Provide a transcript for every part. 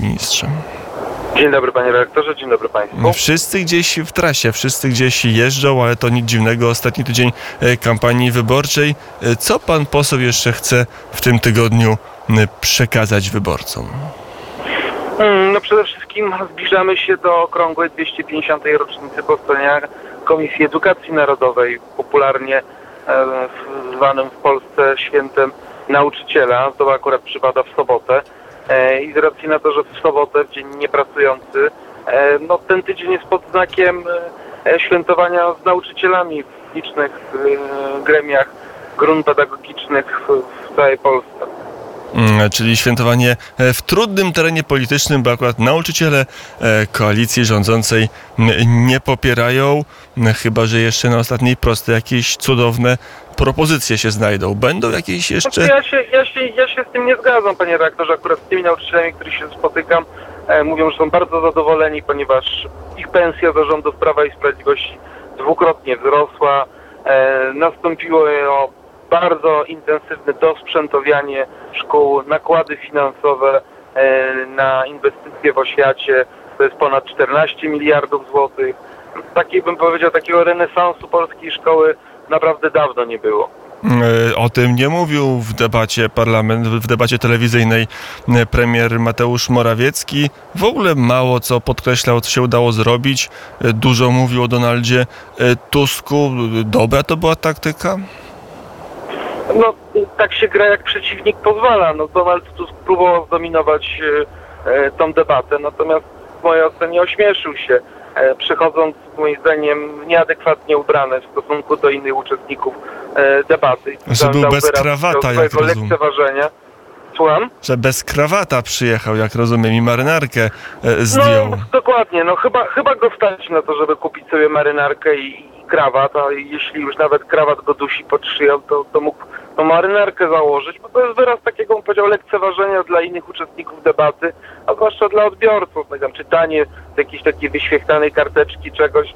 ministrze. Dzień dobry panie redaktorze, dzień dobry państwu. Wszyscy gdzieś w trasie, wszyscy gdzieś jeżdżą, ale to nic dziwnego. Ostatni tydzień e, kampanii wyborczej. E, Co pan poseł jeszcze chce w tym tygodniu przekazać wyborcom? Mm, No przede wszystkim zbliżamy się do okrągłej 250. rocznicy powstania Komisji Edukacji Narodowej, popularnie e, zwanym w Polsce świętem nauczyciela. To akurat przypada w sobotę. E, I z racji na to, że w sobotę, w dzień niepracujący, e, no ten tydzień jest pod znakiem e, świętowania z nauczycielami w licznych gremiach grun pedagogicznych w całej Polsce. Mm, Czyli świętowanie e, w trudnym terenie politycznym, bo akurat nauczyciele e, koalicji rządzącej m, nie popierają, m, chyba że jeszcze na ostatniej prostej jakieś cudowne propozycje się znajdą. Będą jakieś jeszcze... Ja, się, ja, się, ja się z tym nie zgadzam, panie redaktorze. Akurat z tymi nauczycielami, których się spotykam, e, mówią, że są bardzo zadowoleni, ponieważ ich pensja za rządów Prawa i Sprawiedliwości dwukrotnie wzrosła. Nastąpiło bardzo intensywne dosprzętowianie szkół, nakłady finansowe e, na inwestycje w oświacie. To jest ponad 14 miliardów złotych. Takiej bym powiedział, takiego renesansu polskiej szkoły naprawdę dawno nie było. E, O tym nie mówił w debacie parlament, w debacie telewizyjnej e, premier Mateusz Morawiecki. W ogóle mało co podkreślał, co się udało zrobić. Dużo mówił o Donaldzie Tusku. Dobra to była taktyka? No, tak się gra, jak przeciwnik pozwala. No, Donald Tusk próbował zdominować e, e, tą debatę, natomiast w mojej ocenie ośmieszył się, e, przychodząc moim zdaniem nieadekwatnie ubrany w stosunku do innych uczestników e, debaty. Że był bez krawata, jak rozumiem. lekceważenia. Słucham? Że bez krawata przyjechał, jak rozumiem, i marynarkę e, zdjął. No, dokładnie. No, chyba, chyba go stać na to, żeby kupić sobie marynarkę i, i krawat, a jeśli już nawet krawat go dusi pod szyją, to, to mógł tą marynarkę założyć, bo to jest wyraz takiego, bym powiedział, lekceważenia dla innych uczestników debaty, a zwłaszcza dla odbiorców. No, tam czytanie jakiejś takiej wyświechtanej karteczki czegoś.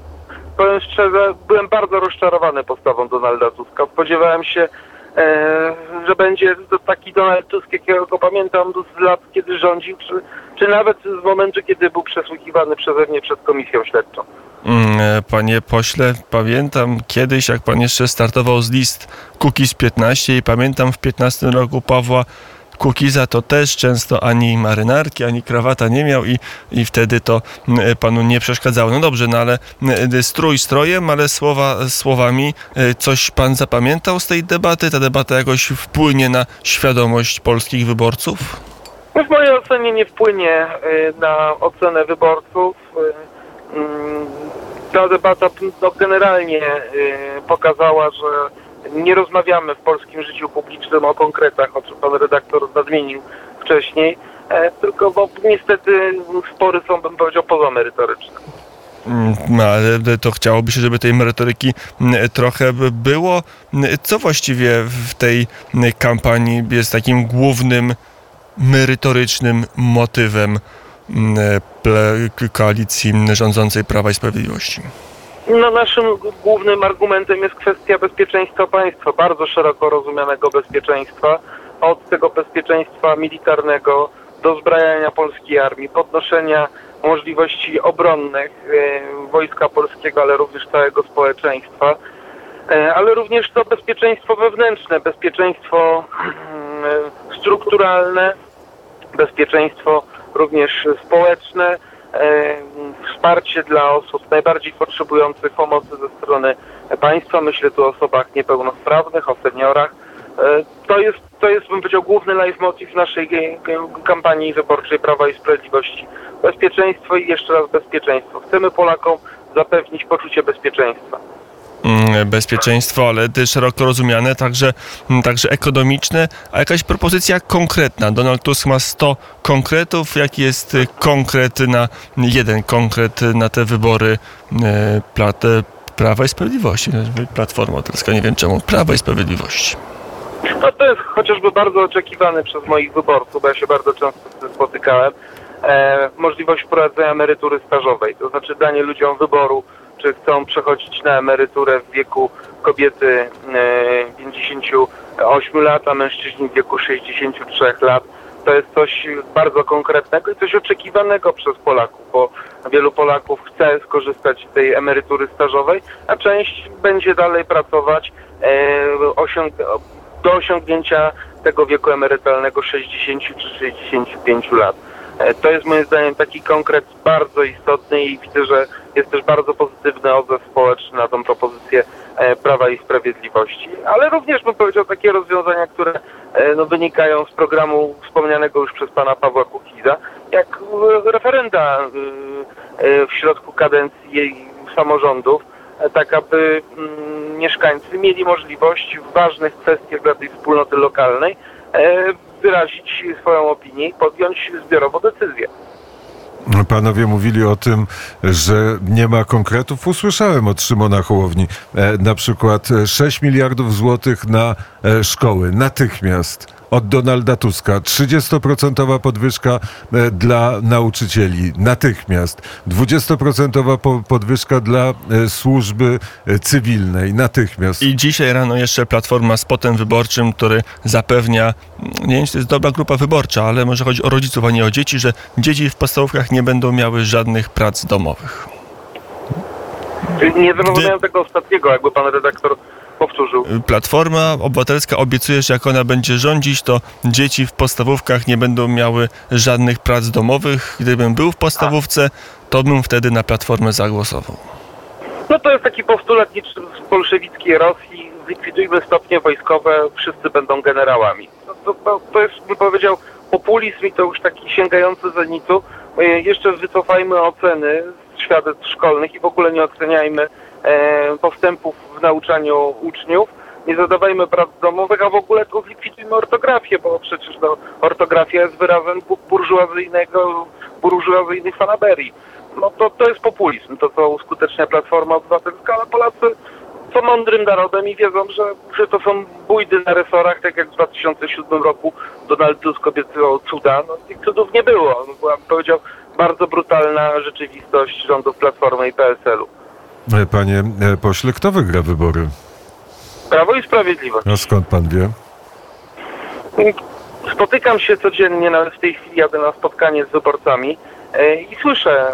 Powiem szczerze, byłem bardzo rozczarowany postawą Donalda Tuska. Spodziewałem się, e, że będzie to taki Donald Tusk, jakiego go pamiętam z lat, kiedy rządził, czy, czy nawet z momentu, kiedy był przesłuchiwany przeze mnie przed komisją śledczą. Mm, e, Panie pośle, pamiętam kiedyś, jak pan jeszcze startował z list Kukiz 15 i pamiętam w 15 roku Pawła Kukiza to też często ani marynarki, ani krawata nie miał i, i wtedy to mm, e, panu nie przeszkadzało. No dobrze, no ale mm, strój strojem, ale słowa słowami. E, Coś pan zapamiętał z tej debaty? Ta debata jakoś wpłynie na świadomość polskich wyborców? No w mojej ocenie nie wpłynie na ocenę wyborców. Ta debata no, generalnie y, pokazała, że nie rozmawiamy w polskim życiu publicznym o konkretach, o czym pan redaktor nadmienił wcześniej, e, tylko bo niestety spory są, bym powiedział, pozamerytoryczne. Mm, No, ale to chciałoby się, żeby tej merytoryki mm, trochę by było. Co właściwie w tej kampanii jest takim głównym merytorycznym motywem koalicji rządzącej Prawa i Sprawiedliwości? No, naszym głównym argumentem jest kwestia bezpieczeństwa państwa, bardzo szeroko rozumianego bezpieczeństwa, od tego bezpieczeństwa militarnego, dozbrajania polskiej armii, podnoszenia możliwości obronnych e, wojska polskiego, ale również całego społeczeństwa, e, ale również to bezpieczeństwo wewnętrzne, bezpieczeństwo mm, strukturalne, bezpieczeństwo również społeczne, e, wsparcie dla osób najbardziej potrzebujących pomocy ze strony państwa. Myślę tu o osobach niepełnosprawnych, o seniorach. E, To jest, to jest, bym powiedział, główny leitmotiv naszej kampanii wyborczej Prawa i Sprawiedliwości. Bezpieczeństwo i jeszcze raz bezpieczeństwo. Chcemy Polakom zapewnić poczucie bezpieczeństwa. Mm, Bezpieczeństwo, ale też szeroko rozumiane, także, mm, także ekonomiczne, a jakaś propozycja konkretna. Donald Tusk ma 100 konkretów. Jaki jest y, konkret na jeden konkret na te wybory e, plat, e, Prawa i Sprawiedliwości? Platforma Obywatelska, nie wiem czemu. Prawa i Sprawiedliwości. No to jest chociażby bardzo oczekiwany przez moich wyborców, bo ja się bardzo często z tym spotykałem, e, możliwość wprowadzenia emerytury stażowej, to znaczy danie ludziom wyboru, czy chcą przechodzić na emeryturę w wieku kobiety e, 58 lat, a mężczyźni w wieku 63 lat. to jest coś bardzo konkretnego i coś oczekiwanego przez Polaków, bo wielu Polaków chce skorzystać z tej emerytury stażowej, a część będzie dalej pracować e, do osiągnięcia tego wieku emerytalnego 60 czy 65 lat. E, To jest moim zdaniem taki konkret bardzo istotny i widzę, że jest też bardzo pozytywny odzew społeczny na tą propozycję e, Prawa i Sprawiedliwości, ale również bym powiedział takie rozwiązania, które e, no, wynikają z programu wspomnianego już przez pana Pawła Kukiza, jak referenda w środku kadencji samorządów, tak aby mm, mieszkańcy mieli możliwość w ważnych kwestiach dla tej wspólnoty lokalnej wyrazić swoją opinię i podjąć zbiorowo decyzję. Panowie mówili o tym, że nie ma konkretów. Usłyszałem od Szymona Hołowni e, na przykład e, 6 miliardów złotych na e, szkoły natychmiast. Od Donalda Tuska 30% podwyżka e, dla nauczycieli natychmiast. 20% po- podwyżka dla e, służby e, cywilnej natychmiast. I dzisiaj rano jeszcze Platforma z potem wyborczym, który zapewnia, nie wiem czy to jest dobra grupa wyborcza, ale może chodzi o rodziców, a nie o dzieci, że dzieci w podstawówkach nie będą miały żadnych prac domowych. Nie zrozumiałem tego ostatniego, jakby pan redaktor powtórzył. Platforma Obywatelska obiecuje, że jak ona będzie rządzić, to dzieci w podstawówkach nie będą miały żadnych prac domowych. Gdybym był w podstawówce, to bym wtedy na Platformę zagłosował. No to jest taki postulat niczym z bolszewickiej Rosji. Zlikwidujmy stopnie wojskowe, wszyscy będą generałami. No, to, to, to jest, bym powiedział, populizm i to już taki sięgający zenitu. E, Jeszcze wycofajmy oceny z świadectw szkolnych i w ogóle nie oceniajmy postępów w nauczaniu uczniów. Nie zadawajmy prac domowych, a w ogóle to zlikwidujmy ortografię, bo przecież no, ortografia jest wyrazem bu- burżuazyjnego, burżuazyjnych fanaberii. No to, to jest populizm, to co uskutecznia Platforma Obywatelska, ale Polacy są mądrym narodem i wiedzą, że, że to są bójdy na resorach, tak jak w 2007 roku Donald Tusk obiecywał cuda. No, tych cudów nie było. No, była, powiedział, bardzo brutalna rzeczywistość rządów Platformy i PSL-u. E, Panie e, pośle, kto wygra wybory? Prawo i Sprawiedliwość. A skąd pan wie? Spotykam się codziennie, nawet w tej chwili jadę na spotkanie z wyborcami e, i słyszę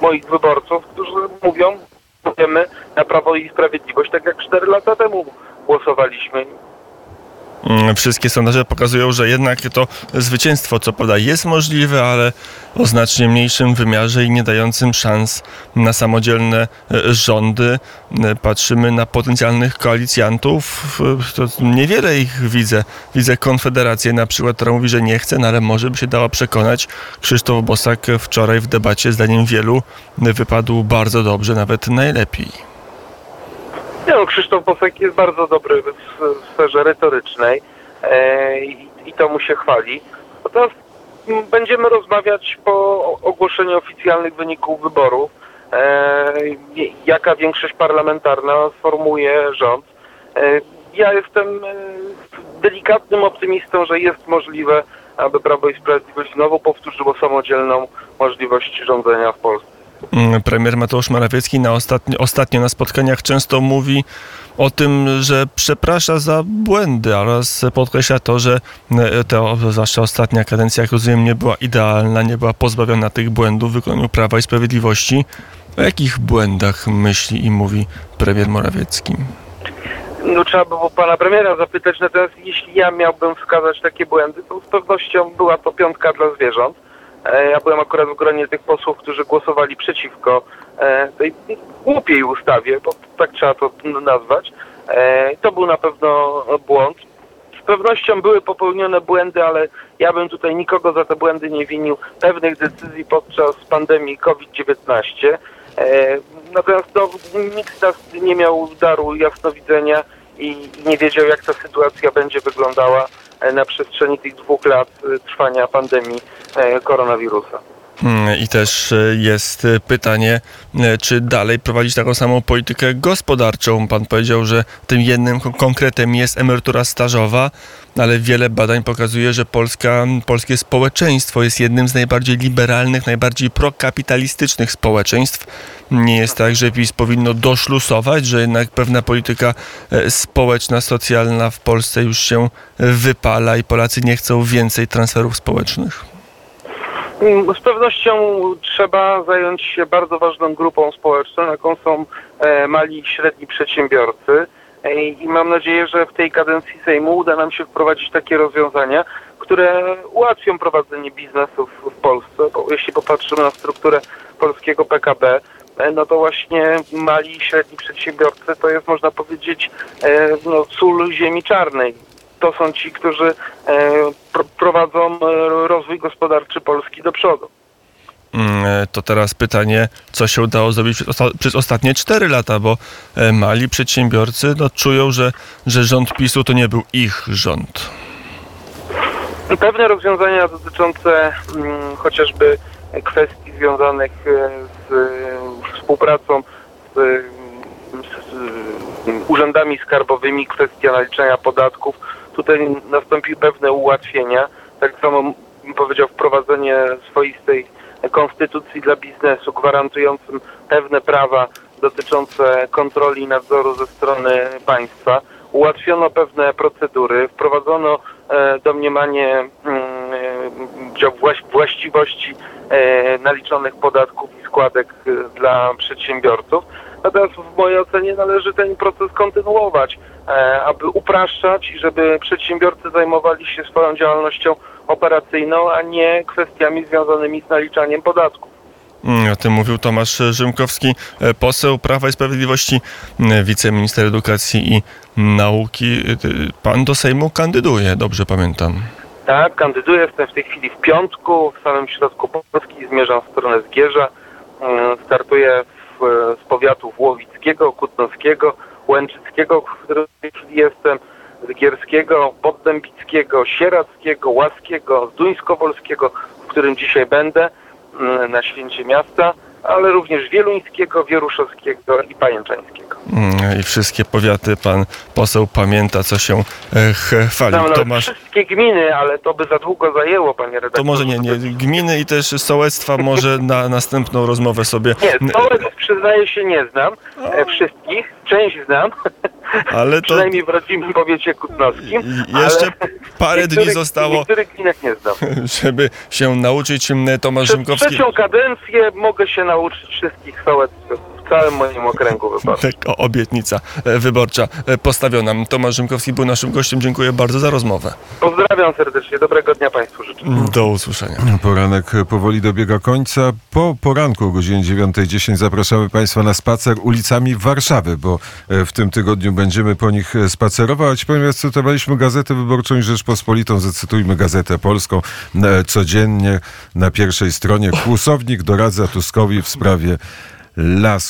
moich wyborców, którzy mówią, mówimy na Prawo i Sprawiedliwość, tak jak 4 lata temu głosowaliśmy. Mm, Wszystkie sondaże pokazują, że jednak to zwycięstwo, co prawda, jest możliwe, ale o znacznie mniejszym wymiarze i nie dającym szans na samodzielne e, rządy. E, Patrzymy na potencjalnych koalicjantów. To niewiele ich widzę. Widzę Konfederację na przykład, która mówi, że nie chce, no ale może by się dała przekonać. Krzysztof Bosak wczoraj w debacie, zdaniem wielu, wypadł bardzo dobrze, nawet najlepiej. Nie no, Krzysztof Bosak jest bardzo dobry w, sferze retorycznej e, i, i to mu się chwali. Natomiast m, będziemy rozmawiać po ogłoszeniu oficjalnych wyników wyborów, e, jaka większość parlamentarna sformułuje rząd. E, ja jestem e, delikatnym optymistą, że jest możliwe, aby Prawo i Sprawiedliwość znowu powtórzyło samodzielną możliwość rządzenia w Polsce. Mm, Premier Mateusz Morawiecki na ostatnio, ostatnio na spotkaniach często mówi o tym, że przeprasza za błędy oraz podkreśla to, że e, to, zwłaszcza ostatnia kadencja, jak rozumiem, nie była idealna, nie była pozbawiona tych błędów w wykonaniu Prawa i Sprawiedliwości. O jakich błędach myśli i mówi premier Morawiecki? No trzeba by było pana premiera zapytać, natomiast jeśli ja miałbym wskazać takie błędy, to z pewnością była to piątka dla zwierząt. E, Ja byłem akurat w gronie tych posłów, którzy głosowali przeciwko e, tej głupiej ustawie, bo tak trzeba to nazwać. E, To był na pewno błąd. Z pewnością były popełnione błędy, ale ja bym tutaj nikogo za te błędy nie winił. Pewnych decyzji podczas pandemii COVID-19. E, Natomiast no, nikt z nas nie miał daru jasnowidzenia i nie wiedział, jak ta sytuacja będzie wyglądała e, na przestrzeni tych dwóch lat e, trwania pandemii e, koronawirusa. Mm, I też e, jest e, pytanie, e, czy dalej prowadzić taką samą politykę gospodarczą. Pan powiedział, że tym jednym kon- konkretem jest emerytura stażowa, ale wiele badań pokazuje, że Polska, polskie społeczeństwo jest jednym z najbardziej liberalnych, najbardziej prokapitalistycznych społeczeństw. Nie jest tak, że PiS powinno doszlusować, że jednak pewna polityka społeczna, socjalna w Polsce już się wypala i Polacy nie chcą więcej transferów społecznych. Mm, Z pewnością trzeba zająć się bardzo ważną grupą społeczną, jaką są e, mali i średni przedsiębiorcy. E, I mam nadzieję, że w tej kadencji Sejmu uda nam się wprowadzić takie rozwiązania, które ułatwią prowadzenie biznesów w Polsce. Bo jeśli popatrzymy na strukturę polskiego PKB, e, no to właśnie mali i średni przedsiębiorcy to jest, można powiedzieć, no, sól ziemi czarnej to są ci, którzy e, pr- prowadzą e, rozwój gospodarczy Polski do przodu. Mm, e, To teraz pytanie, co się udało zrobić przez, osta- przez ostatnie 4 lata, bo mali przedsiębiorcy no, czują, że, że rząd PiSu to nie był ich rząd. Pewne rozwiązania dotyczące mm, chociażby kwestii związanych z współpracą z, z, z urzędami skarbowymi, kwestia naliczenia podatków. Tutaj nastąpiły pewne ułatwienia. Tak samo bym powiedział wprowadzenie swoistej konstytucji dla biznesu, gwarantującym pewne prawa dotyczące kontroli i nadzoru ze strony państwa. Ułatwiono pewne procedury, wprowadzono e, domniemanie mm, e, właściwości e, naliczonych podatków i składek e, dla przedsiębiorców. Natomiast w mojej ocenie należy ten proces kontynuować, e, aby upraszczać i żeby przedsiębiorcy zajmowali się swoją działalnością operacyjną, a nie kwestiami związanymi z naliczaniem podatków. Mm, O tym mówił Tomasz Rzymkowski, e, poseł Prawa i Sprawiedliwości, m, wiceminister edukacji i nauki. E, Pan do Sejmu kandyduje, dobrze pamiętam. Tak, kandyduję, jestem w tej chwili w piątku, w samym środku Polski, zmierzam w stronę Zgierza. Mm, Startuję w, z powiatów Łowickiego, Kutnowskiego, Łęczyckiego, w którym jestem, Zgierskiego, Poddębickiego, Sierackiego, Łaskiego, Zduńskowolskiego, w którym dzisiaj będę mm, na święcie miasta, ale również Wieluńskiego, Wieruszowskiego i Pajęczańskiego. Mm, I wszystkie powiaty pan poseł pamięta, co się e, ch- chwalił. Nawet Tomasz, wszystkie gminy, ale to by za długo zajęło, panie redaktorze. to może nie, nie, gminy i też sołectwa może na następną rozmowę sobie, Nie, sołectw przyznaję się nie znam e, wszystkich, część znam, ale to przynajmniej w rodzimym powiecie kutnowskim. Jeszcze ale parę dni zostało. Niektórych gminach nie znam. żeby się nauczyć, Tomasz Przez Rzymkowski. trzecią kadencję mogę się nauczyć wszystkich sołectw w całym moim okręgu wyborczym. Tak, obietnica e, wyborcza e, postawiona. Tomasz Rzymkowski był naszym gościem. Dziękuję bardzo za rozmowę. Pozdrawiam serdecznie, dobrego dnia Państwu życzę. Do usłyszenia. Poranek powoli dobiega końca. Po poranku o godzinie 9.10 zapraszamy Państwa na spacer ulicami Warszawy, bo e, w tym tygodniu będziemy po nich spacerować. Ponieważ cytowaliśmy Gazetę Wyborczą i Rzeczpospolitą, zacytujmy Gazetę Polską codziennie na pierwszej stronie. Kłusownik doradza Tuskowi w sprawie lasu.